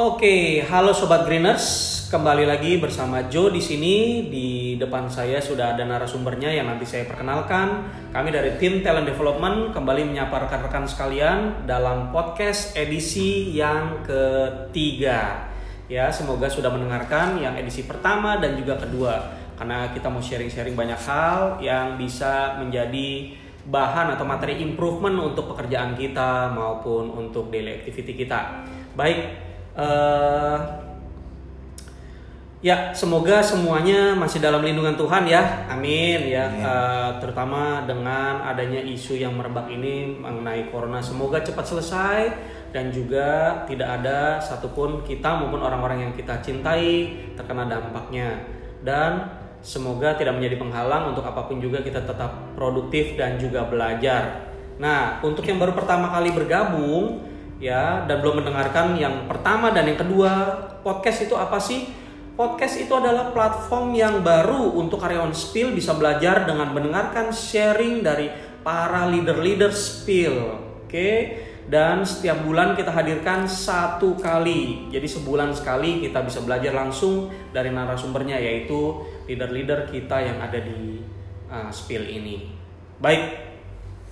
Oke, halo sobat Greeners. Kembali lagi bersama Joe di sini. Di depan saya sudah ada narasumbernya yang nanti saya perkenalkan. Kami dari tim Talent Development kembali menyapa rekan-rekan sekalian dalam podcast edisi yang ketiga. Ya, semoga sudah mendengarkan yang edisi pertama dan juga kedua. Karena kita mau sharing-sharing banyak hal yang bisa menjadi bahan atau materi improvement untuk pekerjaan kita maupun untuk daily activity kita. Baik, eh, ya semoga semuanya masih dalam lindungan Tuhan ya, amin ya. Amin. Eh, terutama dengan adanya isu yang merebak ini mengenai corona, semoga cepat selesai dan juga tidak ada satupun kita maupun orang-orang yang kita cintai terkena dampaknya dan semoga tidak menjadi penghalang untuk apa pun juga kita tetap produktif dan juga belajar. Nah, untuk yang baru pertama kali bergabung ya dan belum mendengarkan yang pertama dan yang kedua, podcast itu apa sih? Podcast itu adalah platform yang baru untuk karyawan Spill bisa belajar dengan mendengarkan sharing dari para leader-leader Spill. Oke. Dan setiap bulan kita hadirkan satu kali. Jadi sebulan sekali kita bisa belajar langsung dari narasumbernya yaitu leader-leader kita yang ada di uh, Spill ini. Baik,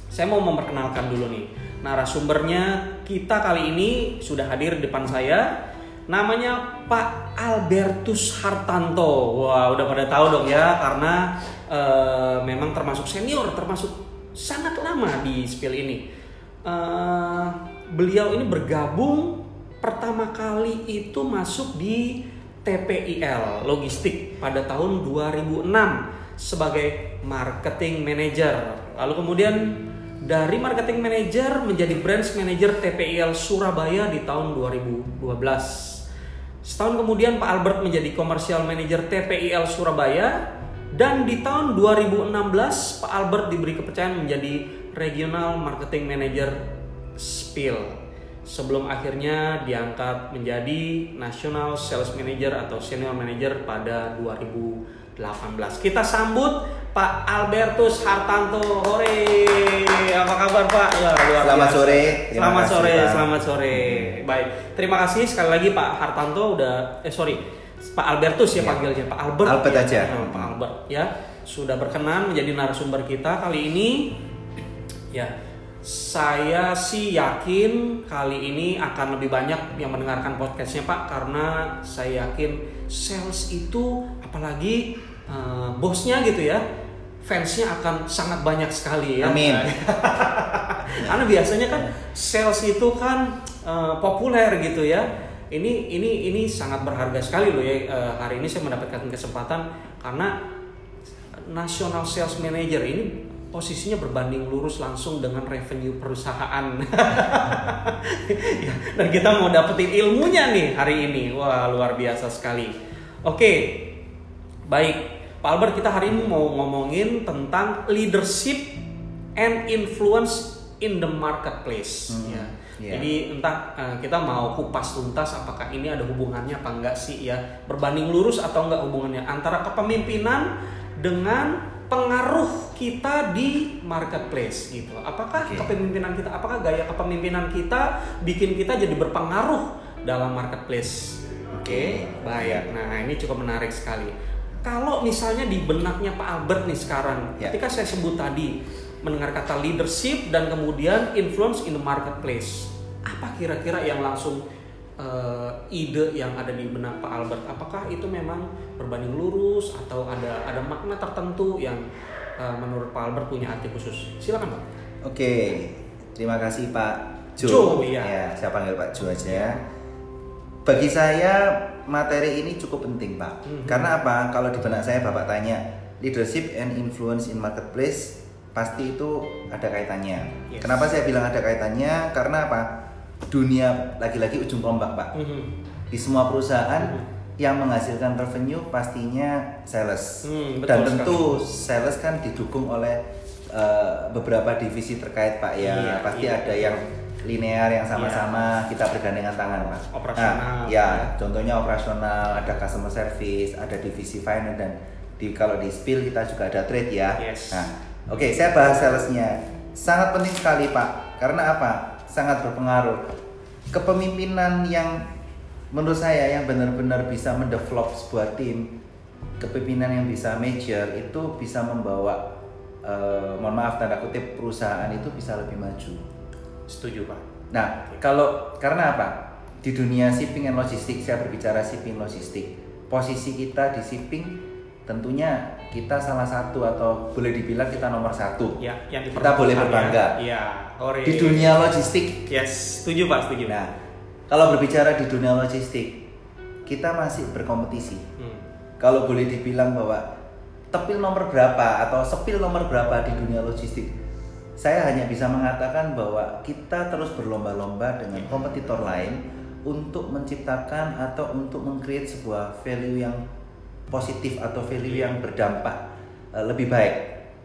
saya mau memperkenalkan dulu nih narasumbernya kita kali ini sudah hadir di depan saya. Namanya Pak Albertus Hartanto. Wah, udah pada tahu dong ya karena eh, memang termasuk senior, termasuk sangat lama di Spill ini. Eh, beliau ini bergabung pertama kali itu masuk di TPIL Logistik pada tahun 2006 sebagai marketing manager. Lalu kemudian dari marketing manager menjadi branch manager TPIL Surabaya di tahun 2012. Setahun kemudian Pak Albert menjadi commercial manager TPIL Surabaya dan di tahun 2016 Pak Albert diberi kepercayaan menjadi regional marketing manager Spill sebelum akhirnya diangkat menjadi national sales manager atau senior manager pada 2018. Kita sambut Pak Albertus Hartanto. Hore. Apa kabar Pak? Wah, luar Selamat biasa. sore. Terima Selamat kasih, sore, Pak. selamat sore. Baik, terima kasih sekali lagi Pak Hartanto udah eh sorry Pak Albertus ya Iya. panggilnya Pak Albert. Albert ya. aja. Nah, Pak Albert ya sudah berkenan menjadi narasumber kita kali ini. Ya, saya sih yakin kali ini akan lebih banyak yang mendengarkan podcastnya Pak karena saya yakin sales itu apalagi eh, bosnya gitu ya fansnya akan sangat banyak sekali ya. Amin. Karena biasanya kan sales itu kan eh, populer gitu ya. Ini ini ini sangat berharga sekali loh ya. Eh, hari ini saya mendapatkan kesempatan karena national sales manager ini posisinya berbanding lurus langsung dengan revenue perusahaan. Ya, Dan kita mau dapetin ilmunya nih hari ini. Wah, luar biasa sekali. Oke. Baik, Pak Albert kita hari ini mau ngomongin tentang leadership and influence in the marketplace Hmm, ya. iya. Jadi entah eh, kita mau kupas tuntas apakah ini ada hubungannya apa enggak sih ya. Berbanding lurus atau enggak hubungannya antara kepemimpinan dengan pengaruh kita di marketplace gitu. Apakah Oke. kepemimpinan kita, apakah gaya kepemimpinan kita bikin kita jadi berpengaruh dalam marketplace? Oke, baik. Nah, ini cukup menarik sekali. Kalau misalnya di benaknya Pak Albert nih sekarang, Ya. ketika saya sebut tadi mendengar kata leadership dan kemudian influence in the marketplace, apa kira-kira yang langsung eh, ide yang ada di benak Pak Albert? Apakah itu memang berbanding lurus atau ada ada makna tertentu yang eh, menurut Pak Albert punya arti khusus? Silakan Pak. Oke, terima kasih Pak Jo. Jo, iya. Ya, saya panggil Pak Jo aja. Bagi saya materi ini cukup penting Pak. Mhm. Karena apa? Kalau di benak saya Bapak tanya leadership and influence in marketplace pasti itu ada kaitannya. Yes. Kenapa saya bilang ada kaitannya? Karena apa? Dunia lagi-lagi ujung tombak Pak. Mhm. Di semua perusahaan Mhm. yang menghasilkan revenue pastinya sales. Hmm, Dan tentu sales kan didukung oleh eh, beberapa divisi terkait Pak ya. Iya, Pasti iya. ada yang linear yang sama-sama kita bergandengan tangan Pak. Operasional, Nah, ya. ya, contohnya operasional, ada customer service, ada divisi finance dan di kalau di spill kita juga ada trade ya. Yes. Nah, oke saya bahas salesnya. Sangat penting sekali Pak. Karena apa? Sangat berpengaruh. Kepemimpinan yang menurut saya yang benar-benar bisa mendevelop sebuah tim kepemimpinan yang bisa major itu bisa membawa eh, mohon maaf tanda kutip perusahaan itu bisa lebih maju. Setuju pak. Nah, kalau karena apa? Di dunia shipping and logistik, saya berbicara shipping logistik. Posisi kita di shipping tentunya kita salah satu atau boleh dibilang kita nomor satu. Ya, yang Kita boleh diperlukan berbangga. Ya, Iya. Ore. Di dunia logistik. Yes, setuju pak, setuju. Nah, kalau berbicara di dunia logistik, kita masih berkompetisi. Hmm. Kalau boleh dibilang bahwa tepil nomor berapa atau sepil nomor berapa di dunia logistik, saya hanya bisa mengatakan bahwa kita terus berlomba-lomba dengan kompetitor lain untuk menciptakan atau untuk mengcreate sebuah value yang positif atau value yang berdampak eh, lebih baik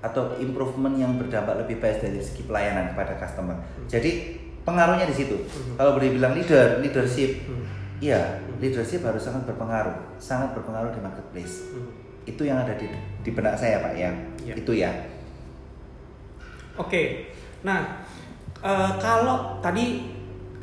atau improvement yang berdampak lebih baik dari segi pelayanan kepada customer. Jadi pengaruhnya di situ. Kalau boleh bilang leader, leadership, Hmm. iya leadership harus sangat berpengaruh, sangat berpengaruh di marketplace. Hmm. Itu yang ada di di benak saya pak ya. Iya. Itu ya. Oke, nah eh, kalau tadi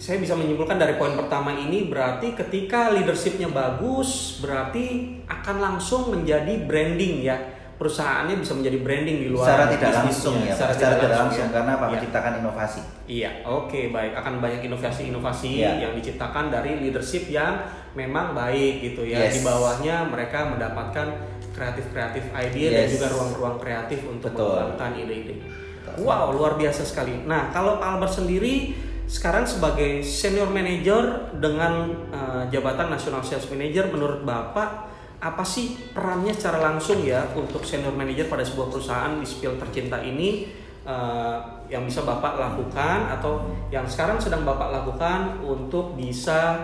saya bisa menyimpulkan dari poin pertama ini berarti ketika leadershipnya bagus berarti akan langsung menjadi branding ya perusahaannya bisa menjadi branding di luar Secara tidak langsung ya, secara, secara tidak ya. langsung karena apa? Iya. Menciptakan inovasi. Iya, oke baik. Akan banyak inovasi-inovasi Iya. yang diciptakan dari leadership yang memang baik gitu ya. Yes. Di bawahnya mereka mendapatkan kreatif-kreatif ide dan Yes. juga ruang-ruang kreatif untuk Betul. mengembangkan ide-ide. Wow, luar biasa sekali. Nah, kalau Pak Albert sendiri sekarang sebagai senior manager dengan eh, jabatan national sales manager, menurut Bapak apa sih perannya secara langsung ya untuk senior manager pada sebuah perusahaan di spill tercinta ini eh, yang bisa Bapak lakukan atau yang sekarang sedang Bapak lakukan untuk bisa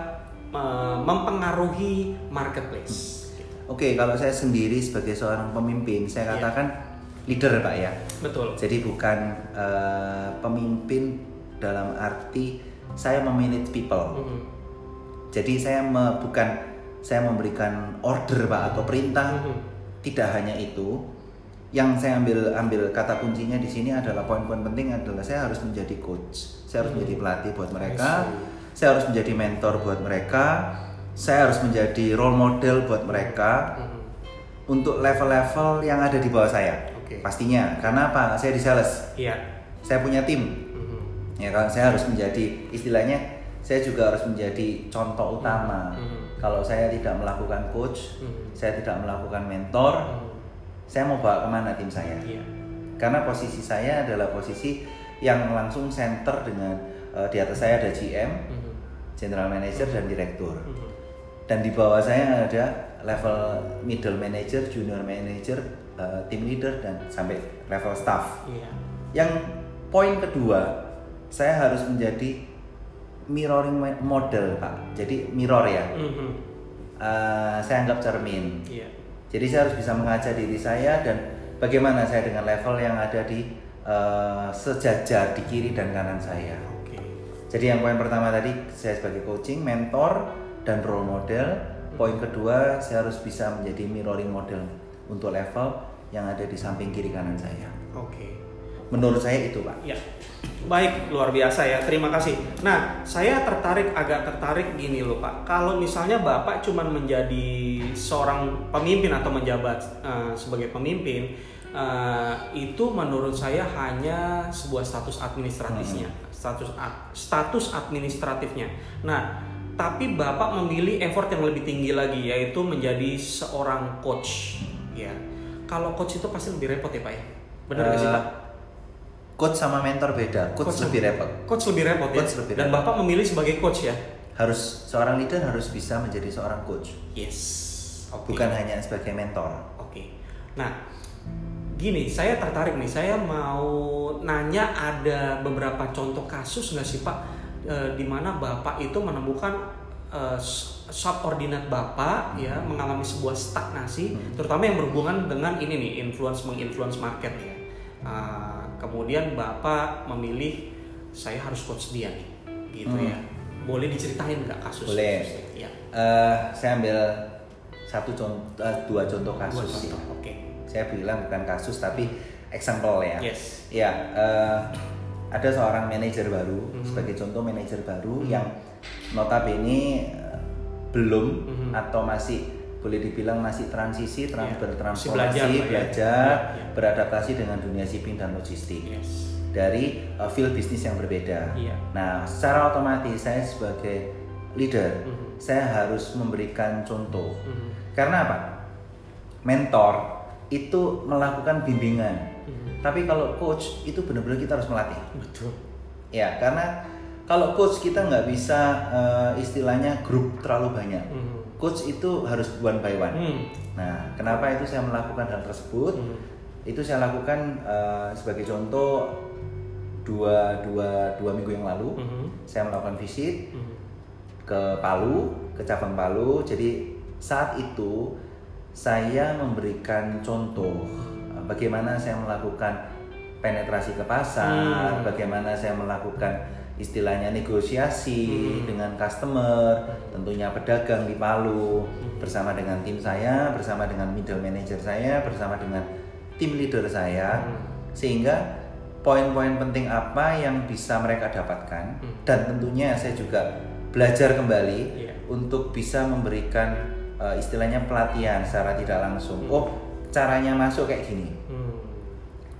eh, mempengaruhi marketplace? Gitu. Oke, kalau saya sendiri sebagai seorang pemimpin, saya Iya. katakan leader pak ya. Betul. Jadi bukan eh, pemimpin dalam arti saya memanage people. Mhm. Jadi saya me- bukan saya memberikan order pak atau perintah. Mhm. Tidak hanya itu. Yang saya ambil ambil kata kuncinya di sini adalah poin-poin penting adalah saya harus menjadi coach. Saya harus Mhm. menjadi pelatih buat mereka. Saya harus menjadi mentor buat mereka. Saya harus menjadi role model buat mereka Mhm. untuk level-level yang ada di bawah saya. Oke. Pastinya. Karena apa? Saya di sales. Iya. Saya punya tim. Mhm. Ya kan saya harus menjadi istilahnya saya juga harus menjadi contoh utama. Mhm. Kalau saya tidak melakukan coach, Mhm. saya tidak melakukan mentor, Mhm. saya mau bawa ke mana tim saya? Iya. Karena posisi saya adalah posisi yang langsung center dengan eh, di atas saya ada GM, Mhm. general manager dan direktur. Mhm. Dan di bawah saya ada level middle manager, junior manager, eh, team leader dan sampai level staff. Iya. Yang poin kedua, saya harus menjadi mirroring model, Pak. Jadi mirror ya. Mhm. Eh, saya anggap cermin. Iya. Jadi saya harus bisa mengajar diri saya dan bagaimana saya dengan level yang ada di eh, sejajar di kiri dan kanan saya. Jadi yang poin pertama tadi saya sebagai coaching, mentor dan role model. Poin kedua saya harus bisa menjadi mirroring model untuk level yang ada di samping kiri kanan saya. Oke. Menurut saya itu, Pak. Ya. Baik, luar biasa ya. Terima kasih. Nah, saya tertarik agak tertarik gini loh, Pak. Kalau misalnya Bapak cuma menjadi seorang pemimpin atau menjabat eh, sebagai pemimpin, eh, itu menurut saya hanya sebuah status administratifnya, status ad- status administratifnya. Nah, tapi Bapak memilih effort yang lebih tinggi lagi yaitu menjadi seorang coach, ya. Kalau coach itu pasti lebih repot ya, Pak ya. Benar nggak sih, Eh, Pak? Coach sama mentor beda. Coach, lebih repot. Coach lebih repot ya. Coach lebih Dan repot. Bapak memilih sebagai coach ya. Harus seorang leader harus bisa menjadi seorang coach, Yes. Oke. bukan hanya sebagai mentor. Oke. Nah, gini, saya tertarik nih. Saya mau nanya ada beberapa contoh kasus nggak sih Pak, eh, di mana Bapak itu menemukan eh, subordinat Bapak ya mengalami sebuah stagnasi, Hmm. terutama yang berhubungan dengan ini nih, influence menginfluence market ya. Ah, kemudian Bapak memilih saya harus coach dia nih, gitu Hmm. ya. Boleh diceritain nggak kasus? Boleh. Ya. Eh, saya ambil satu contoh, eh, dua contoh Dua kasus sih. contoh. Oke. Saya bilang bukan kasus tapi example ya. Yes. Ya, eh, ada seorang manajer baru Mhm. sebagai contoh manajer baru Mhm. yang notabene belum Mhm. atau masih boleh dibilang masih transisi, trans Iya, bertransformasi, belajar ya. belajar, Iya, iya. beradaptasi dengan dunia shipping dan logistik Yes. dari uh, field bisnis yang berbeda. Iya. Nah, secara otomatis saya sebagai leader, Mhm. saya harus memberikan contoh. Mhm. Karena apa? Mentor itu melakukan bimbingan. Mhm. Tapi kalau coach itu benar-benar kita harus melatih. Betul. Ya, karena kalau coach kita nggak bisa uh, istilahnya grup terlalu banyak. Mhm. Coach itu harus one by one. Hmm. Nah, kenapa itu saya melakukan hal tersebut? Mhm. Itu saya lakukan uh, sebagai contoh dua, dua, dua minggu yang lalu. Mhm. Saya melakukan visit Mhm. ke Palu, ke cabang Palu. Jadi saat itu saya memberikan contoh uh, bagaimana saya melakukan penetrasi ke pasar, Hmm. bagaimana saya melakukan istilahnya negosiasi Hmm. dengan customer, tentunya pedagang di Palu Hmm. bersama dengan tim saya, bersama dengan middle manager saya, bersama dengan tim leader saya, Hmm. sehingga poin-poin penting apa yang bisa mereka dapatkan Hmm. dan tentunya saya juga belajar kembali Iya. untuk bisa memberikan uh, istilahnya pelatihan secara tidak langsung. Hmm. Oh, caranya masuk kayak gini. Hmm.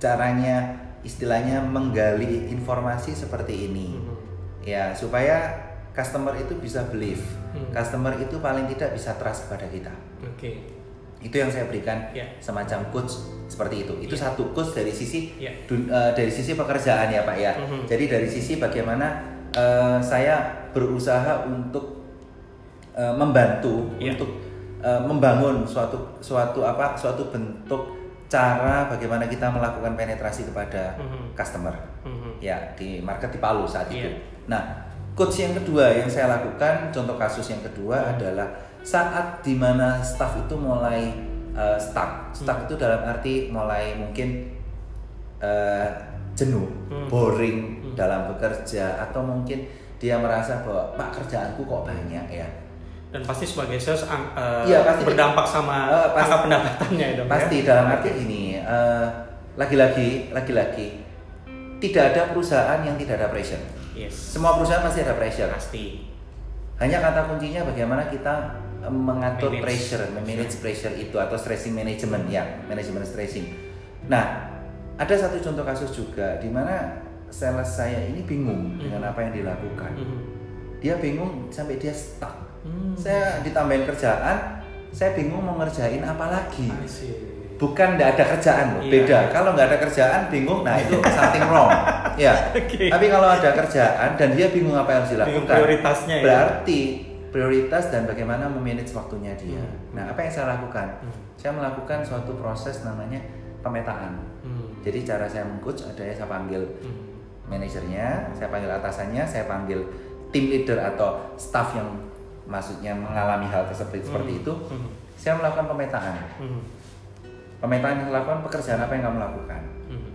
Caranya istilahnya menggali informasi seperti ini. Mhm. Ya, supaya customer itu bisa believe. Hmm. Customer itu paling tidak bisa trust kepada kita. Oke. Itu yang saya berikan Ya. semacam coach seperti itu. Itu Ya. satu coach dari sisi Ya. dun- eh, dari sisi pekerjaan ya Pak ya. Mhm. Jadi dari sisi bagaimana eh, saya berusaha untuk eh, membantu Ya. untuk eh, membangun suatu suatu apa suatu bentuk cara bagaimana kita melakukan penetrasi kepada Mhm. customer Mhm. ya di market di Palu saat itu. Iya. Nah, coach yang kedua yang saya lakukan, contoh kasus yang kedua Hmm. adalah saat di mana staff itu mulai uh, stuck. Stuck Hmm. itu dalam arti mulai mungkin uh, jenuh, Hmm. boring Hmm. dalam bekerja atau mungkin dia merasa bahwa pak kerjaanku kok banyak ya. Dan pasti sebagai sales ang- eh, Iya, pasti. berdampak sama Eh, pasti. angka pendapatannya ya ya? Pasti dalam arti ini uh, lagi-lagi lagi-lagi tidak ada perusahaan yang tidak ada pressure. Yes. Semua perusahaan pasti ada pressure. Pasti. Hanya kata kuncinya bagaimana kita eh, mengatur Manage. pressure, manage pressure itu atau stressing management ya, manajemen stressing. Nah, ada satu contoh kasus juga di mana sales saya ini bingung Hmm. dengan apa yang dilakukan. Mhm. Dia bingung sampai dia stuck. Hmm. Saya ditambahin kerjaan, saya bingung mau ngerjain apa lagi. Bukan nggak ada kerjaan loh, Iya. beda. Kalau nggak ada kerjaan bingung, nah itu something wrong. Ya. Oke. Tapi kalau ada kerjaan dan dia bingung apa yang harus dilakukan, Bingung prioritasnya ya. berarti prioritas dan bagaimana memanage waktunya dia. Hmm. Nah, apa yang saya lakukan? Hmm. Saya melakukan suatu proses namanya pemetaan. Hmm. Jadi cara saya mengcoach ada saya panggil Hmm. manajernya, saya panggil atasannya, saya panggil tim leader atau staff yang maksudnya mengalami hal tersebut seperti Hmm. itu. Hmm. Saya melakukan pemetaan. Hmm. Pemetaan yang saya lakukan pekerjaan apa yang kamu lakukan. Hmm.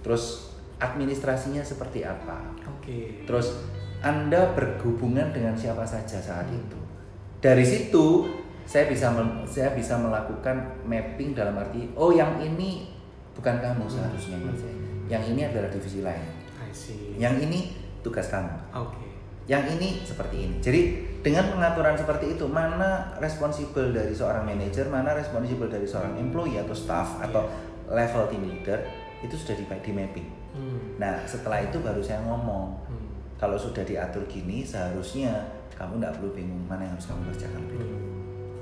Terus administrasinya seperti apa. Oke. Terus Anda berhubungan dengan siapa saja saat itu. Dari situ saya bisa saya bisa melakukan mapping dalam arti oh yang ini bukan kamu seharusnya ngerjain. Yang ini adalah divisi lain. I see. Yang ini tugas kamu. Oke. Yang ini seperti ini. Jadi dengan pengaturan seperti itu mana responsibel dari seorang manajer, mana responsibel dari seorang employee atau staff atau level team leader itu sudah di, di mapping. Hmm. Nah setelah itu baru saya ngomong Hmm. kalau sudah diatur gini seharusnya kamu tidak perlu bingung mana yang harus kamu kerjakan lebih dulu. Hmm.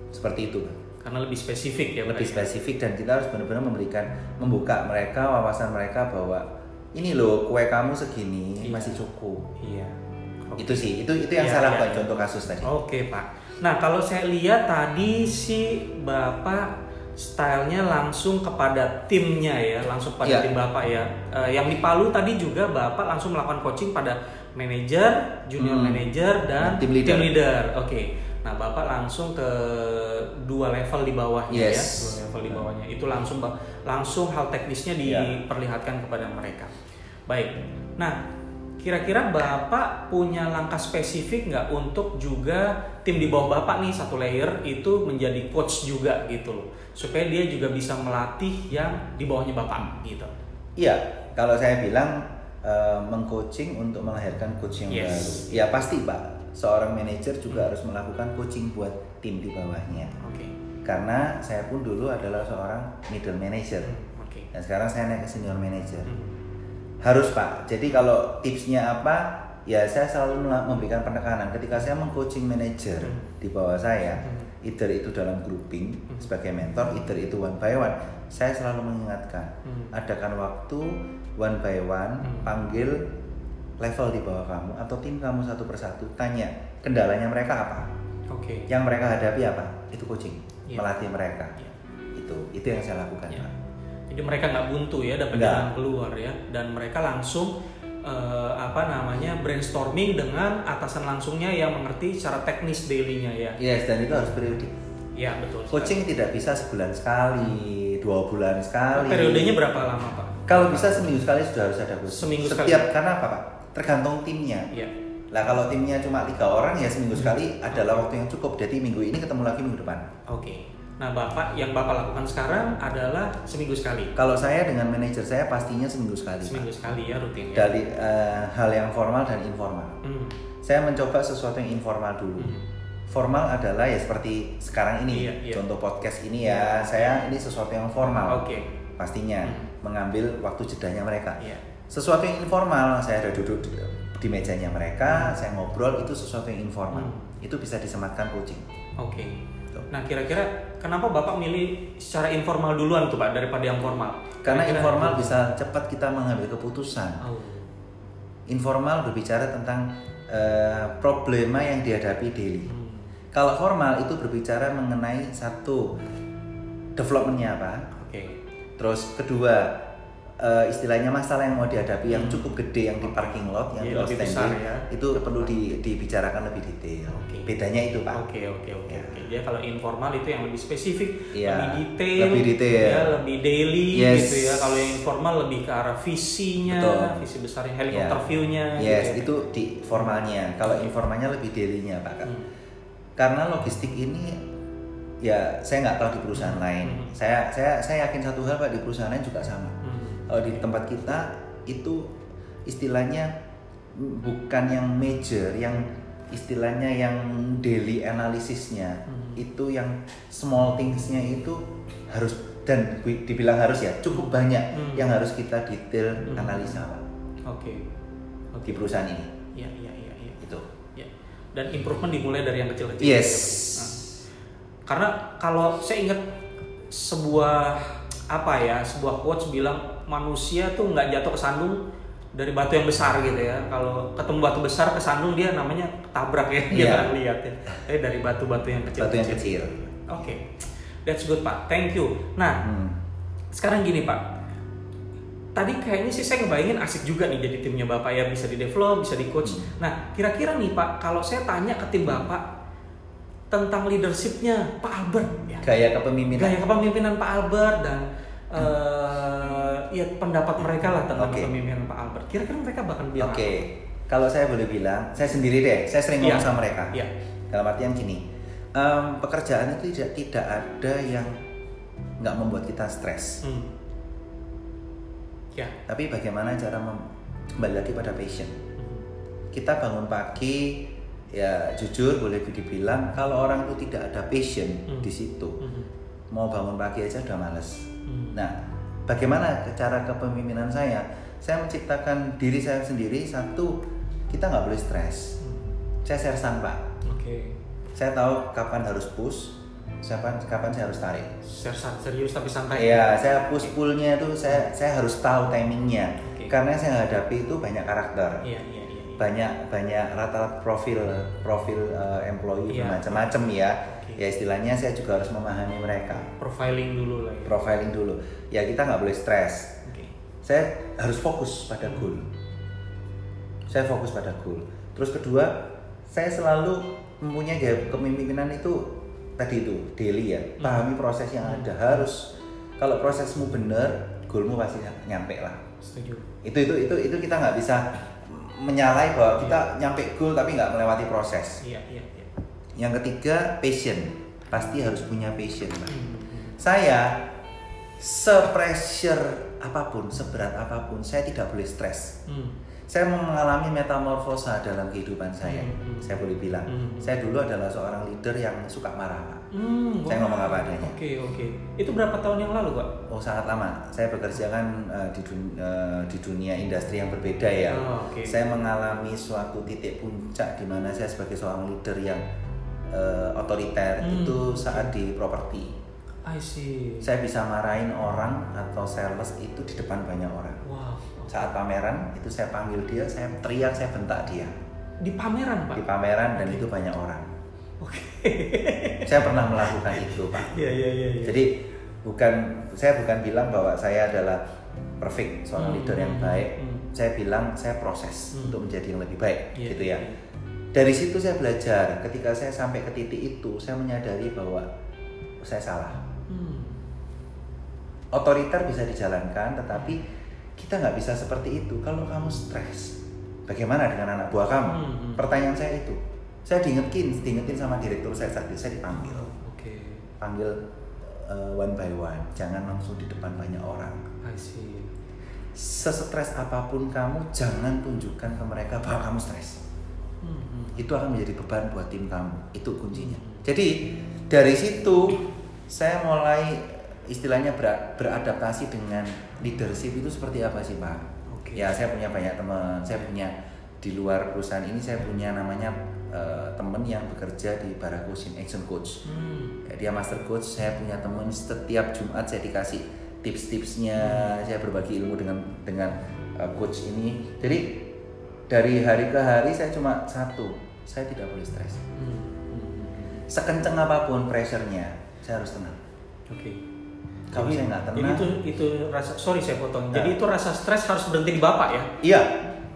Seperti itu, Bang. Karena lebih spesifik ya Lebih berarti. spesifik dan kita harus benar-benar memberikan membuka mereka wawasan mereka bahwa ini loh kue kamu segini Iya. masih cukup. Iya. Oke. Itu sih, itu itu yang Iya, saya lakukan iya. contoh kasus tadi. Oke pak. Nah kalau saya lihat tadi si bapak stylenya langsung kepada timnya ya, langsung pada Iya. tim bapak ya. Eh, yang di Palu tadi juga bapak langsung melakukan coaching pada manajer, junior Hmm. manager dan Tim leader. leader. Oke. Nah bapak langsung ke dua level di bawahnya ya, Yes. dua level di bawahnya. Itu langsung langsung hal teknisnya Iya. diperlihatkan kepada mereka. Baik. Nah Kira-kira Bapak punya langkah spesifik nggak untuk juga tim di bawah Bapak nih satu layer itu menjadi coach juga gitu loh. Supaya dia juga bisa melatih yang di bawahnya Bapak gitu. Iya, kalau saya bilang eh, mengcoaching untuk melahirkan coach yang Yes. baru. Ya pasti Pak. seorang manajer juga harus melakukan coaching buat tim di bawahnya. Oke. Karena saya pun dulu adalah seorang middle manager Hmm, Oke. dan sekarang saya naik ke senior manager. Hmm. Harus Pak. Jadi kalau tipsnya apa? Ya saya selalu memberikan penekanan ketika saya mengcoaching manager Hmm. di bawah saya, Hmm. either itu dalam grouping Hmm. sebagai mentor, either itu one by one. Saya selalu mengingatkan, Hmm. adakan waktu one by one, Hmm. panggil level di bawah kamu atau tim kamu satu persatu, tanya kendalanya mereka apa, Oke. yang mereka hadapi apa, itu coaching, Iya. melatih mereka. Iya. Itu, itu yang saya lakukan. Ya. Pak. Jadi mereka nggak buntu ya dapat jalan keluar ya dan mereka langsung eh, apa namanya brainstorming dengan atasan langsungnya yang mengerti secara teknis dailynya ya. Yes, dan itu harus periodik. Ya betul. sekali. Coaching tidak bisa sebulan sekali, dua bulan sekali. Periodenya berapa lama pak? Kalau bisa seminggu sekali sudah harus ada coaching. Seminggu Setiap sekali. karena apa pak? Tergantung timnya. Ya. Lah kalau timnya cuma tiga orang ya seminggu sekali adalah waktu yang cukup. Jadi minggu ini ketemu lagi minggu depan. Oke. Nah bapak yang bapak lakukan sekarang adalah seminggu sekali. Kalau saya dengan manajer saya pastinya seminggu sekali. Pak. Seminggu sekali ya rutin ya. Dari eh, hal yang formal dan informal. Hmm. Saya mencoba sesuatu yang informal dulu. Hmm. Formal adalah ya seperti sekarang ini, Iya, iya. contoh podcast ini ya. Saya ini sesuatu yang formal. Oke. pastinya Hmm. mengambil waktu jedanya mereka. Iya. Sesuatu yang informal, saya ada duduk di, mejanya mereka, saya ngobrol itu sesuatu yang informal. Hmm. Itu bisa disematkan coaching. Oke. Tuh. Nah kira-kira kenapa bapak milih secara informal duluan tuh pak daripada yang formal? Karena Kira-kira- informal bisa cepat kita mengambil keputusan. Oh. Informal berbicara tentang eh, problema yang dihadapi daily. Hmm. Kalau formal itu berbicara mengenai satu developmentnya apa, Oke. Terus kedua eh, istilahnya masalah yang mau dihadapi yang Hmm. cukup gede yang di parking lot yang Iya, di lebih outstanding, besar ya. itu perlu di- dibicarakan lebih detail. Oke. Bedanya itu pak. Oke oke oke Ya. Kalau informal itu yang lebih spesifik, Iya, lebih detail, lebih detail. ya, lebih daily Yes. gitu ya. Kalau yang informal lebih ke arah visinya, Betul. visi besarnya, helikopter Ya. view-nya. Yes, gitu ya. itu di formalnya. Kalau informalnya lebih dailynya pak. Hmm. Karena logistik ini ya saya nggak tahu di perusahaan Hmm. lain. Hmm. Saya saya saya yakin satu hal pak di perusahaan lain juga sama. Hmm. Kalau di tempat kita itu istilahnya bukan yang major, yang istilahnya yang daily analisisnya Hmm. itu yang small thingsnya itu harus dan dibilang harus ya cukup banyak Hmm. yang harus kita detail Hmm. analisa Pak, Oke. Oke. di perusahaan ini Ya ya ya ya. itu. Ya. Dan improvement dimulai dari yang kecil-kecil. Yes. Nah, karena kalau saya ingat sebuah apa ya, sebuah quotes bilang manusia tuh nggak jatuh ke sandung dari batu yang besar gitu ya. Kalau ketemu batu besar ke sandung dia namanya tabrak ya, dia nggak lihat ya. Tapi dari batu-batu yang kecil. Batu yang kecil. Oke, that's good pak. Thank you. Nah, Hmm. sekarang gini Pak, tadi kayaknya sih saya ngebayangin asik juga nih jadi timnya Bapak ya bisa di develop, bisa di coach. Hmm. Nah kira-kira nih Pak, kalau saya tanya ke tim Bapak tentang leadershipnya Pak Albert, ya, Gaya kepemimpinan. gaya kepemimpinan Pak Albert dan eh, ya pendapat mereka lah tentang Oke. kepemimpinan Pak Albert. Kira-kira mereka bakal bilang Oke, kalau saya boleh bilang, saya sendiri deh, saya sering ngomong Iya. sama mereka. Iya. Dalam artian gini, em, pekerjaan itu tidak tidak ada yang nggak membuat kita stres. Hmm. Ya. Tapi bagaimana cara mem- kembali lagi pada passion. Hmm. Kita bangun pagi, ya jujur boleh dibilang kalau orang itu tidak ada passion Hmm. di situ, Hmm. mau bangun pagi aja udah males. Hmm. Nah, bagaimana cara kepemimpinan saya? Saya menciptakan diri saya sendiri satu, kita nggak boleh stres. Hmm. Saya sersan pak. Oke. Saya tahu kapan harus push, kapan kapan saya harus tarik. Sersan serius tapi santai. Iya, saya push pullnya itu saya saya harus tahu timingnya. Oke. Karena saya hadapi itu banyak karakter, Iya iya iya. iya. banyak banyak rata-rata profil profil uh, employee Iya. macam-macam ya. Ya istilahnya saya juga harus memahami mereka, Profiling dulu lah ya. profiling dulu. Ya kita nggak boleh stres. Oke. Saya harus fokus pada goal. Saya fokus pada goal. Terus kedua, saya selalu mempunyai gaya kepemimpinan itu tadi itu daily ya. Hmm. Pahami proses yang ada harus. Kalau prosesmu benar, goalmu pasti nyampe lah. Setuju. Itu itu itu itu kita nggak bisa menyalai bahwa kita nyampe goal tapi nggak melewati proses. Iya iya iya. Yang ketiga, passion. Pasti harus punya passion. Hmm. Saya se-pressure apa pun, seberat apa pun, saya tidak boleh stres. Hmm. Saya mengalami metamorfosa dalam kehidupan saya. Hmm, hmm. Saya boleh bilang, Hmm. saya dulu adalah seorang leader yang suka marah, Pak. Hmm, Saya ngomong apa adanya. Oke, oke. Itu berapa tahun yang lalu, Pak? Oh sangat lama. Saya bekerja kan eh, di, dun- eh, di dunia industri yang berbeda ya. Oh, oke. Saya mengalami suatu titik puncak di mana saya sebagai seorang leader yang eh, otoriter Hmm. itu saat di properti. I see. Saya bisa marahin orang atau sales itu di depan banyak orang. Wow. Saat pameran itu saya panggil dia, saya teriak, saya bentak dia Di pameran, Pak? di pameran dan itu banyak orang. Oke. Saya pernah melakukan itu, Pak. Iya, iya, iya. iya. Jadi bukan saya bukan bilang bahwa saya adalah perfect seorang Hmm, leader yang hmm, baik. hmm. Saya bilang saya proses Hmm. untuk menjadi yang lebih baik, Iya, gitu ya. iya. Dari situ saya belajar. Ketika saya sampai ke titik itu, saya menyadari bahwa saya salah. Hmm. Otoriter bisa dijalankan, tetapi kita nggak bisa seperti itu kalau kamu stres. Bagaimana dengan anak buah kamu? Hmm, hmm. Pertanyaan saya itu. Saya diingetin, diingetin sama direktur saya saat itu saya dipanggil. Oke. panggil uh, one by one, jangan langsung di depan banyak orang. I see. Sesetres apa pun kamu, jangan tunjukkan ke mereka bahwa kamu stres. Hmm, hmm. Itu akan menjadi beban buat tim kamu. Itu kuncinya. Jadi dari situ saya mulai istilahnya ber- beradaptasi dengan leadership itu seperti apa sih Pak? Oke. Ya saya punya banyak teman, saya punya di luar perusahaan ini saya punya namanya uh, teman yang bekerja di Barakusin Action Coach. Hmm. Ya, dia master coach saya punya teman setiap Jumat saya dikasih tips-tipsnya saya berbagi ilmu dengan dengan uh, coach ini jadi dari hari ke hari saya cuma satu saya tidak boleh stres Hmm, hmm. sekenceng apa pun pressure-nya saya harus tenang Oke. Kalau Jadi- saya nggak tenang- Jadi itu itu rasa sorry saya potong. Nah. Jadi itu rasa stres harus berhenti di bapak ya. iya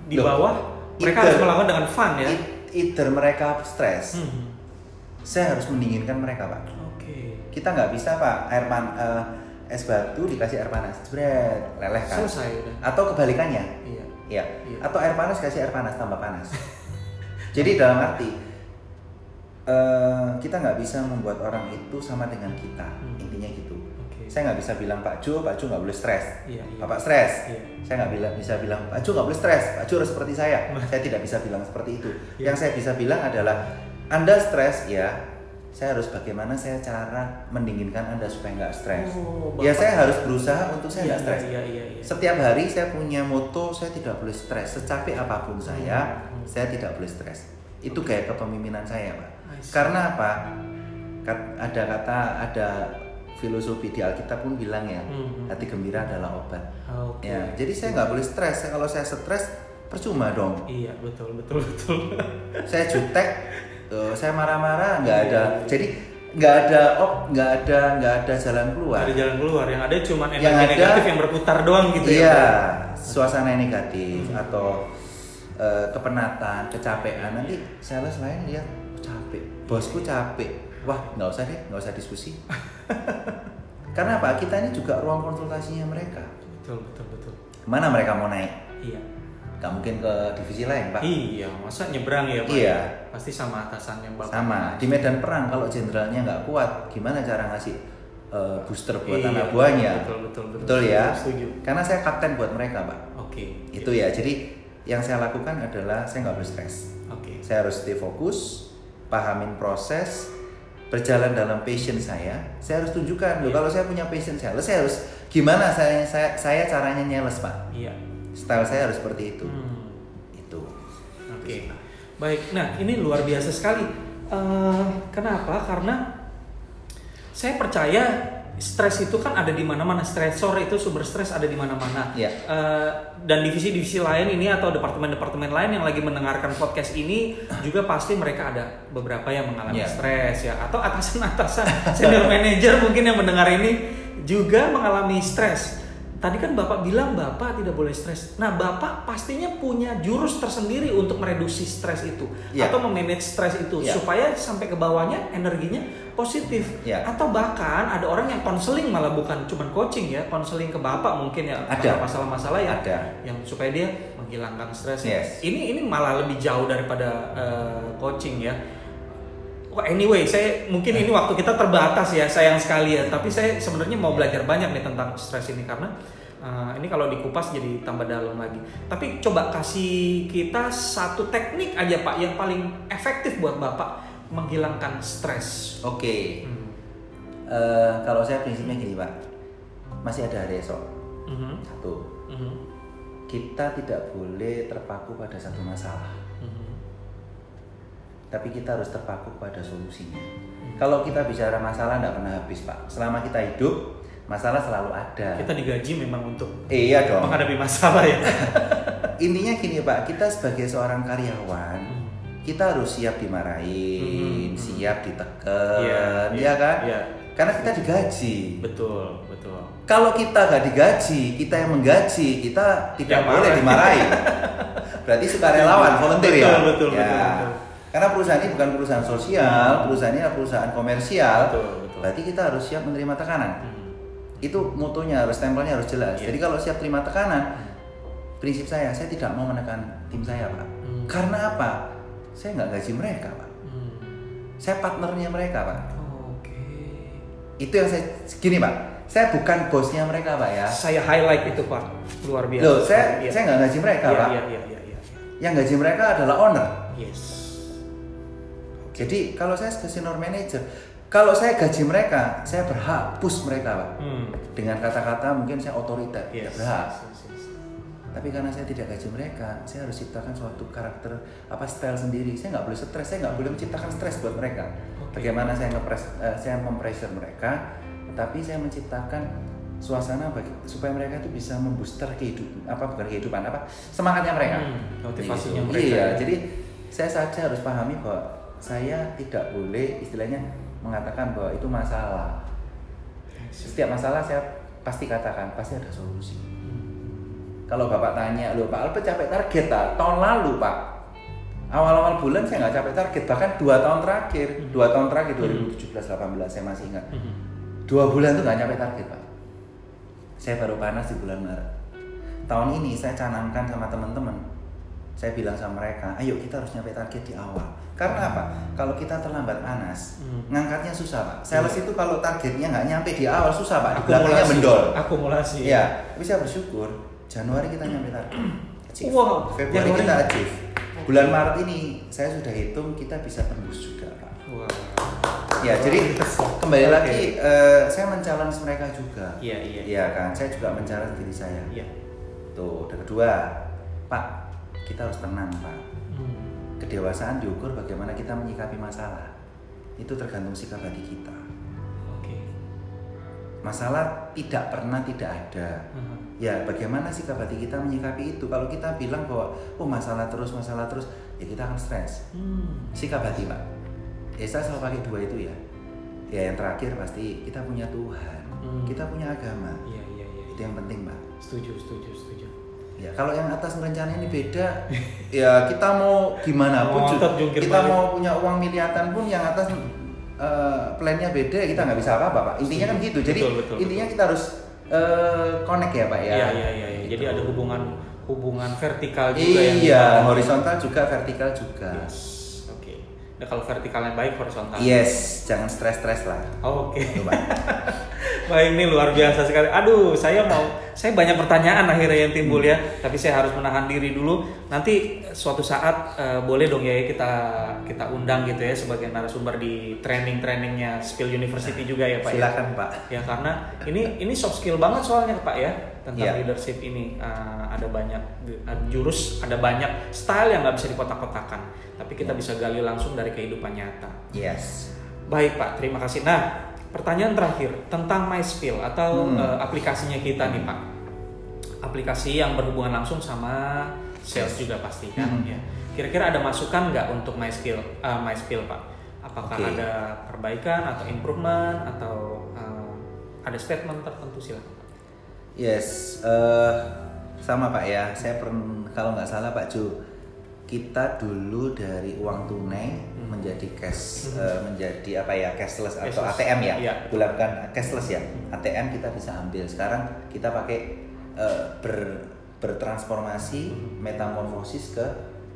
Di Loh, bawah mereka either- harus melakukan dengan fun ya. it- either mereka stres Hmm. saya harus mendinginkan mereka pak Oke. kita nggak bisa pak air pan eh, es batu dikasih air panas jebret leleh kan Selesai udah. atau kebalikannya Iya. Ya, Iya. atau air panas kasih air panas tambah panas. Jadi dalam arti eh, kita nggak bisa membuat orang itu sama dengan kita, Hmm. intinya gitu. Oke. Saya nggak bisa bilang Pak Jo, Pak Jo nggak boleh stres. Iya, iya. Bapak stres. Iya. Saya nggak bilang bisa bilang Pak Jo nggak boleh stres. Pak Jo harus seperti saya. saya tidak bisa bilang seperti itu. Iya. Yang saya bisa bilang adalah Anda stres ya. Saya harus bagaimana saya cara mendinginkan Anda supaya nggak stres. Oh, ya saya harus berusaha untuk saya Iya, nggak stres. Iya, iya, iya. Setiap hari saya punya moto saya tidak boleh stres. Secapek apa pun saya, Hmm. saya tidak boleh stres. Itu gaya kepemimpinan saya, Pak. Karena apa? Ada kata, ada filosofi di Alkitab pun bilang ya, Hmm. hati gembira adalah obat. Oke. Ya, jadi saya nggak boleh stres. Kalau saya stres, percuma dong. Iya, betul, betul, betul. Saya jutek, eh, saya marah-marah, nggak Iya, ada. Jadi nggak ada op, nggak ada, nggak ada jalan keluar. Ada jalan keluar, yang ada cuma energi Yang ada- negatif yang berputar doang gitu ya. Iya, Pak? suasana negatif Hmm. atau eh, kepenatan, kecapean. Nanti sales lain lihat "Oh, capek, bosku capek. Wah, nggak usah deh, nggak usah diskusi. Karena apa? Kita ini juga ruang konsultasinya mereka. Betul, betul, betul. Mana mereka mau naik? Iya. Gak mungkin ke divisi lain, Pak. Iya, masa nyebrang ya, Pak? Iya. Pasti sama atasannya Bapak. Sama. Di medan perang kalau jenderalnya nggak kuat, gimana cara ngasih eh, booster buat Iya, anak buahnya? betul, betul, betul. Betul ya. Setuju. Karena saya kapten buat mereka, Pak. Oke. Itu ya. Jadi yang saya lakukan adalah saya nggak boleh stres. Oke. Saya harus stay fokus, pahamin proses, berjalan dalam passion saya. Saya harus tunjukkan, loh, Iya. kalau saya punya passion sales, saya harus gimana saya saya, saya caranya nyales pak. Iya. Style saya harus seperti itu. Hmm. Itu. Oke, baik. Nah, ini luar biasa sekali. Eh, kenapa? Karena saya percaya stres itu kan ada di mana-mana. Stresor itu sumber stres ada di mana-mana. Iya. Eh, dan divisi-divisi lain ini atau departemen-departemen lain yang lagi mendengarkan podcast ini juga pasti mereka ada beberapa yang mengalami Iya. stres ya atau atasan-atasan senior manager mungkin yang mendengar ini juga mengalami stres. Tadi kan Bapak bilang Bapak tidak boleh stres. Nah, Bapak pastinya punya jurus tersendiri untuk mereduksi stres itu Iya. atau memanage stres itu Iya. supaya sampai ke bawahnya energinya positif. Iya. Atau bahkan ada orang yang konseling malah bukan cuman coaching ya, konseling ke Bapak mungkin ya Ada. masalah-masalah ya Ada. yang supaya dia menghilangkan stres. Yes. Ini ini malah lebih jauh daripada eh, coaching ya. Wah, anyway, saya mungkin ini waktu kita terbatas ya, sayang sekali ya. Tapi saya sebenarnya mau belajar banyak nih tentang stres ini karena Uh, ini kalau dikupas jadi tambah dalam lagi. Tapi coba kasih kita satu teknik aja Pak yang paling efektif buat Bapak menghilangkan stres. Oke. Okay. Hmm. Uh, kalau saya prinsipnya gini Pak, masih ada hari esok. Uh -huh. Satu. Uh -huh. Kita tidak boleh terpaku pada satu masalah. Tapi kita harus terpaku pada solusinya. Kalau kita bicara masalah tidak pernah habis Pak. Selama kita hidup, masalah selalu ada. Kita digaji memang untuk iya dong menghadapi masalah ya. Intinya gini Pak, kita sebagai seorang karyawan, hmm kita harus siap dimarahin, hmm. siap ditekan, yeah, ya kan? Yeah. Karena kita digaji. Betul, betul. Kalau kita gak digaji, kita yang menggaji, kita tidak ya, boleh dimarahin. Berarti sukarelawan, volunteer betul, ya. Betul, betul, ya. betul, Karena perusahaan ini bukan perusahaan sosial, hmm. perusahaan ini adalah perusahaan komersial. Betul, betul. Berarti kita harus siap menerima tekanan. Hmm. Itu mutunya harus stempelnya harus jelas. Yeah. Jadi kalau siap terima tekanan, prinsip saya, saya tidak mau menekan tim saya, Pak. Hmm. Karena apa? saya nggak gaji mereka pak hmm. saya partnernya mereka pak oh, oke okay. itu yang saya gini pak saya bukan bosnya mereka pak ya saya highlight itu pak luar biasa loh saya iya. saya nggak gaji mereka iya, pak iya, iya, iya, iya. yang gaji mereka adalah owner yes jadi kalau saya sebagai senior manager kalau saya gaji mereka saya berhak push mereka pak hmm. dengan kata-kata mungkin saya otoriter yes. berhak yes, yes, yes tapi karena saya tidak gaji mereka saya harus ciptakan suatu karakter apa style sendiri saya nggak boleh stres saya nggak boleh menciptakan stres buat mereka okay. bagaimana saya ngepres uh, saya mempressure mereka tapi saya menciptakan suasana bagi, supaya mereka itu bisa membooster kehidupan apa bukan kehidupan apa semangatnya mereka hmm, motivasinya gitu. mereka iya ya. jadi saya saja harus pahami bahwa saya tidak boleh istilahnya mengatakan bahwa itu masalah setiap masalah saya pasti katakan pasti ada solusi kalau bapak tanya, lo Pak Albert capek target tak? Tahun lalu Pak, awal-awal bulan saya nggak capek target, bahkan dua tahun terakhir, hmm. dua tahun terakhir 2017-18 saya masih ingat, hmm. dua bulan tuh nggak capek target Pak. Saya baru panas di bulan Maret. Tahun ini saya canangkan sama teman-teman, saya bilang sama mereka, ayo kita harus nyampe target di awal. Karena apa? Kalau kita terlambat panas, hmm. ngangkatnya susah pak. Sales hmm. itu kalau targetnya nggak nyampe di awal susah pak. Belakangnya mendol. Akumulasi. Ya, tapi saya bersyukur Januari kita nyampe target. Achieve. Wow. Februari Januari. kita achieve. Bulan Maret ini saya sudah hitung kita bisa tembus juga, Pak. Wow. Ya, jadi kembali okay. lagi uh, saya mencalon mereka juga. Iya, iya. Iya kan, saya juga mencalon diri saya. Iya. Tuh, kedua, Pak, kita harus tenang, Pak. Hmm. Kedewasaan diukur bagaimana kita menyikapi masalah. Itu tergantung sikap hati kita. Oke. Masalah tidak pernah tidak ada. Uh -huh ya bagaimana sikap hati kita menyikapi itu kalau kita bilang bahwa oh masalah terus masalah terus ya kita akan stres hmm. sikap hati pak ya saya selalu pakai dua itu ya ya yang terakhir pasti kita punya Tuhan hmm. kita punya agama ya, ya, ya, itu yang penting pak setuju setuju setuju ya kalau yang atas rencana ini beda ya kita mau gimana pun kita balik. mau punya uang miliaran pun yang atas uh, plannya beda kita nggak bisa apa-apa pak intinya kan gitu jadi betul, betul, intinya betul. kita harus uh, connect ya pak ya. Iya iya iya. Gitu. Jadi ada hubungan hubungan vertikal juga iya, Iya horizontal juga vertikal juga. Yes. Oke. Okay. Nah kalau vertikalnya baik horizontal. Yes, jangan stres-stres lah. Oh, Oke. Okay. Baik ini luar biasa sekali. Aduh, saya mau saya banyak pertanyaan akhirnya yang timbul ya, tapi saya harus menahan diri dulu. Nanti suatu saat uh, boleh dong ya kita kita undang gitu ya sebagai narasumber di training-trainingnya Skill University juga ya Pak. Ya? Silakan ya? Pak. Ya karena ini ini soft skill banget soalnya Pak ya tentang yeah. leadership ini uh, ada banyak jurus, ada banyak style yang nggak bisa dikotak-kotakan, tapi kita yeah. bisa gali langsung dari kehidupan nyata. Yes. Baik Pak, terima kasih. Nah Pertanyaan terakhir tentang MySpill atau hmm. uh, aplikasinya kita nih Pak. Aplikasi yang berhubungan langsung sama sales juga pasti kan hmm. ya. Kira-kira ada masukan nggak untuk MySkill uh, MySpill Pak? Apakah okay. ada perbaikan atau improvement atau uh, ada statement tertentu silakan. Yes, uh, sama Pak ya. Saya pernah kalau nggak salah Pak Ju, kita dulu dari uang tunai menjadi cash hmm. uh, menjadi apa ya cashless, cashless. atau ATM ya, bukan cashless ya ATM kita bisa ambil sekarang kita pakai uh, ber bertransformasi hmm. metamorfosis ke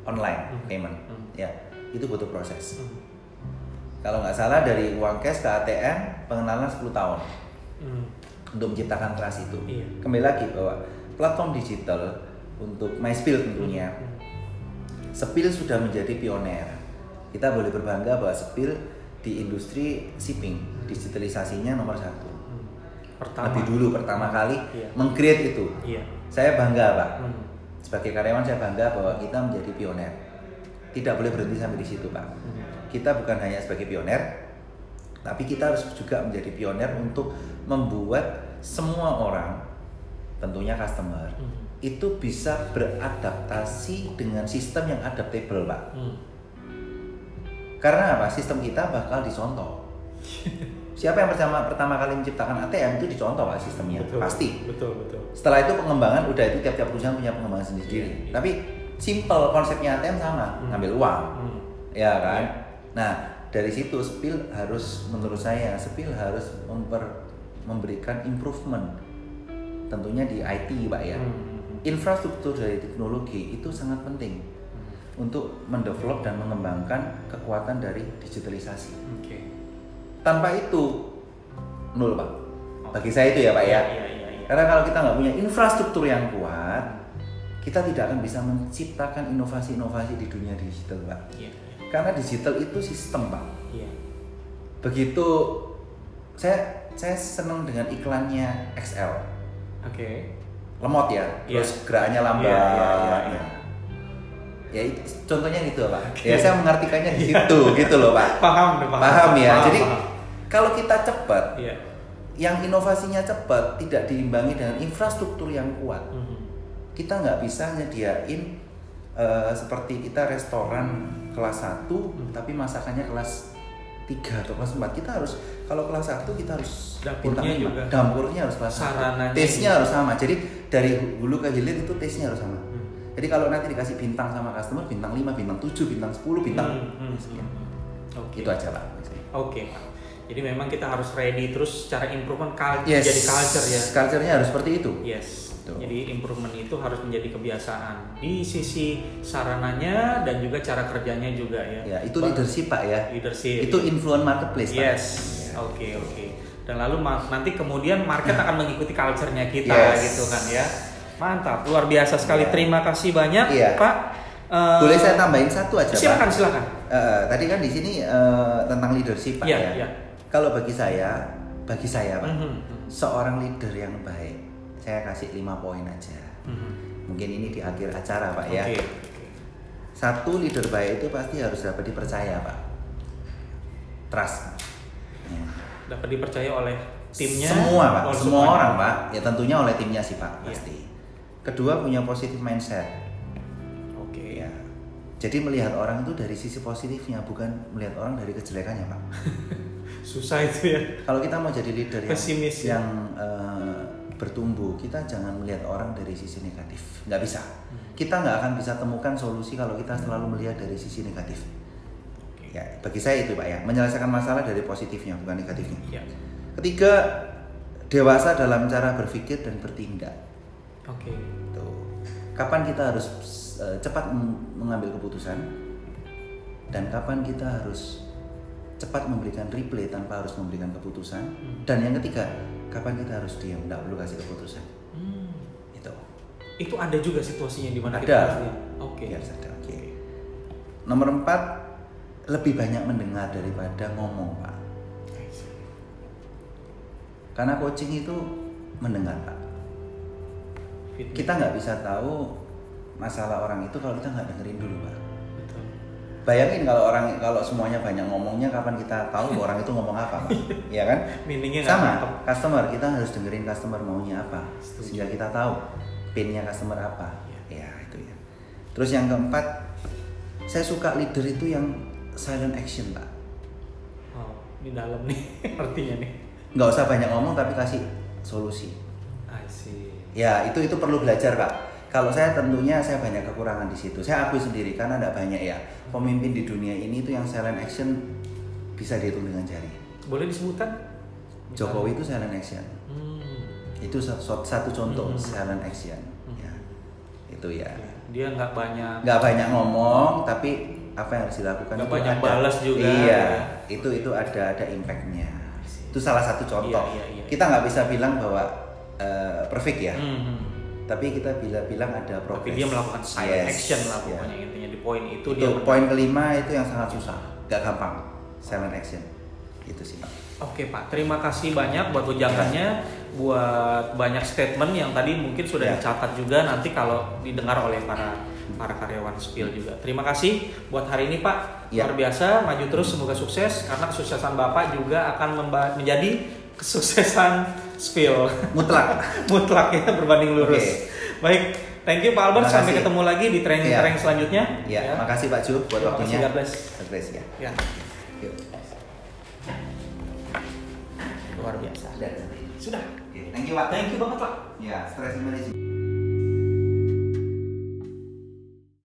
online hmm. payment hmm. ya itu butuh proses hmm. kalau nggak salah dari uang cash ke ATM pengenalan 10 tahun hmm. untuk menciptakan trust itu. Iya. Kembali lagi bahwa platform digital untuk MySpill tentunya, Hmm. Spill sudah menjadi pioner. Kita boleh berbangga bahwa Spill di industri shipping digitalisasinya nomor satu. Pertama. Lebih dulu pertama kali Iya. meng-create itu. Iya. Saya bangga pak. Hmm. Sebagai karyawan saya bangga bahwa kita menjadi pioner. Tidak boleh berhenti sampai di situ pak. Hmm. Kita bukan hanya sebagai pioner, tapi kita harus juga menjadi pioner untuk membuat semua orang, tentunya customer, Hmm. Itu bisa beradaptasi dengan sistem yang adaptable pak. Hmm. Karena apa? Sistem kita bakal dicontoh. Siapa yang pertama pertama kali menciptakan ATM itu dicontoh pak sistemnya, Betul. pasti. Betul betul. Setelah itu pengembangan udah itu tiap-tiap perusahaan punya pengembangan sendiri. Iya, iya. Tapi simple konsepnya ATM sama, Hmm. ngambil uang, Hmm. ya kan? Iya. Nah dari situ Spill harus menurut saya Spill harus memper- memberikan improvement, tentunya di IT pak ya. Hmm. Infrastruktur dari teknologi itu sangat penting Hmm. untuk mendevelop dan mengembangkan kekuatan dari digitalisasi. Oke. Tanpa itu nol pak. Bagi saya itu ya pak ya. Iya iya iya. iya. Karena kalau kita nggak punya infrastruktur yang kuat, kita tidak akan bisa menciptakan inovasi-inovasi di dunia digital pak. Iya. Karena digital itu sistem pak. Iya. Begitu saya saya senang dengan iklannya XL, Oke. Lemot ya, Iya. terus gerakannya lambat. Iya, iya, iya, iya. Ya itu contohnya gitu pak. Ya saya mengartikannya di situ gitu loh pak. Paham paham. Paham ya. Paham, Jadi paham. kalau kita cepat, Iya. yang inovasinya cepat tidak diimbangi dengan infrastruktur yang kuat, Mhm. kita nggak bisa nyediain eh, seperti kita restoran kelas 1 Hmm. tapi masakannya kelas 3 atau kelas 4 kita harus kalau kelas 1 kita harus Dapurnya bintang juga. dapurnya harus kelas 1 taste-nya juga. harus sama jadi dari hulu ke hilir itu taste-nya harus sama Hmm. jadi kalau nanti dikasih bintang sama customer bintang 5, bintang 7, bintang 10, bintang Hmm, hmm, sekian. hmm. Oke. itu aja pak Oke, Pak. Jadi memang kita harus ready terus secara improvement culture yes jadi culture ya. culture-nya harus seperti itu Yes. Betul. Jadi improvement itu harus menjadi kebiasaan di sisi sarananya dan juga cara kerjanya juga ya. ya itu leadership pak ya Leadership. itu influence marketplace. Yes. Oke oke. Dan lalu nanti kemudian market akan mengikuti culture-nya kita Yes. gitu kan ya. Mantap, luar biasa sekali. Iya. Terima kasih banyak, Iya. Pak. Eh, boleh saya tambahin satu aja Silakan, pak silakan. Eh, tadi kan di sini eh, tentang leadership pak Iya, ya. iya. Kalau bagi saya, bagi saya pak, Mhm, seorang leader yang baik, saya kasih lima poin aja. mhm. Mungkin ini di akhir acara pak ya. Oke. Satu leader baik itu pasti harus dapat dipercaya pak. Trust. Dapat dipercaya oleh timnya. Semua pak, oleh semua semuanya. orang pak. Ya tentunya oleh timnya sih pak Iya. pasti. Kedua punya positive mindset. Oke. Ya. Jadi melihat orang itu dari sisi positifnya, bukan melihat orang dari kejelekannya pak. Susah itu ya. Kalau kita mau jadi leader yang, Pesimis ya. yang eh, bertumbuh, kita jangan melihat orang dari sisi negatif. Nggak bisa. Hmm. Kita nggak akan bisa temukan solusi kalau kita selalu melihat dari sisi negatif. Ya, bagi saya itu pak ya, menyelesaikan masalah dari positifnya bukan negatifnya. Iya. Ketiga, dewasa dalam cara berpikir dan bertindak. Oke. Tuh. Kapan kita harus eh, cepat meng- mengambil keputusan dan kapan kita harus cepat memberikan replay tanpa harus memberikan keputusan. Hmm. Dan yang ketiga, kapan kita harus diam, nggak perlu kasih keputusan. Hmm. Itu. Itu ada juga situasinya di mana Ada. kita harus diam. Oke. Biar sadar. Oke. Nomor empat, lebih banyak mendengar daripada ngomong, Pak. Karena coaching itu mendengar, Pak. Kita nggak bisa tahu masalah orang itu kalau kita nggak dengerin dulu, Pak. Betul. Bayangin kalau orang kalau semuanya banyak ngomongnya, kapan kita tahu orang itu ngomong apa, Pak? Iya kan? Meaningnya Sama, customer kita harus dengerin customer maunya apa, Setuju. sehingga kita tahu pinnya customer apa. Ya itu ya. Terus yang keempat, saya suka leader itu yang silent action, Pak. Oh, ini dalam nih artinya nih. Nggak usah banyak ngomong tapi kasih solusi. I see. Ya itu itu perlu belajar, Pak. Kalau saya tentunya saya banyak kekurangan di situ. Saya akui sendiri karena tidak banyak ya pemimpin di dunia ini itu yang silent action bisa dihitung dengan jari. Boleh disebutkan? Jokowi itu silent action. Hmm. Itu satu, satu contoh Hmm. silent action. Hmm. Ya. Itu ya. Dia nggak banyak. Nggak banyak ngomong tapi apa yang harus dilakukan Nggak itu banyak ada. balas juga, Iya. ya. Itu itu ada ada impactnya. Itu salah satu contoh. Iya, iya, iya. Kita nggak bisa bilang bahwa eh, perfect ya, Hmm. tapi kita bila bilang ada progres. Tapi dia melakukan silent Yes, action lah ya. pokoknya intinya di poin itu, Itu dia poin kelima itu yang sangat susah, gak gampang. Silent action. Itu sih. Pak. Oke Pak, terima kasih banyak buat ujangannya, buat banyak statement yang tadi mungkin sudah Ya. dicatat juga nanti kalau didengar oleh para para karyawan Spill juga. Terima kasih buat hari ini Pak, Ya. luar biasa, maju terus semoga sukses karena kesuksesan Bapak juga akan menjadi kesuksesan Spill Mutlak. mutlak ya berbanding lurus. Oke. Baik, thank you Pak Albert, Terima sampai ketemu lagi di training-training Ya. selanjutnya. Ya, makasih Pak Ju buat Terima waktunya. kasih, God bless. God bless ya. Ya, Yuk. luar biasa. Sudah. Sudah. Oke, Thank you Pak. Thank you banget Pak. Ya, stress management.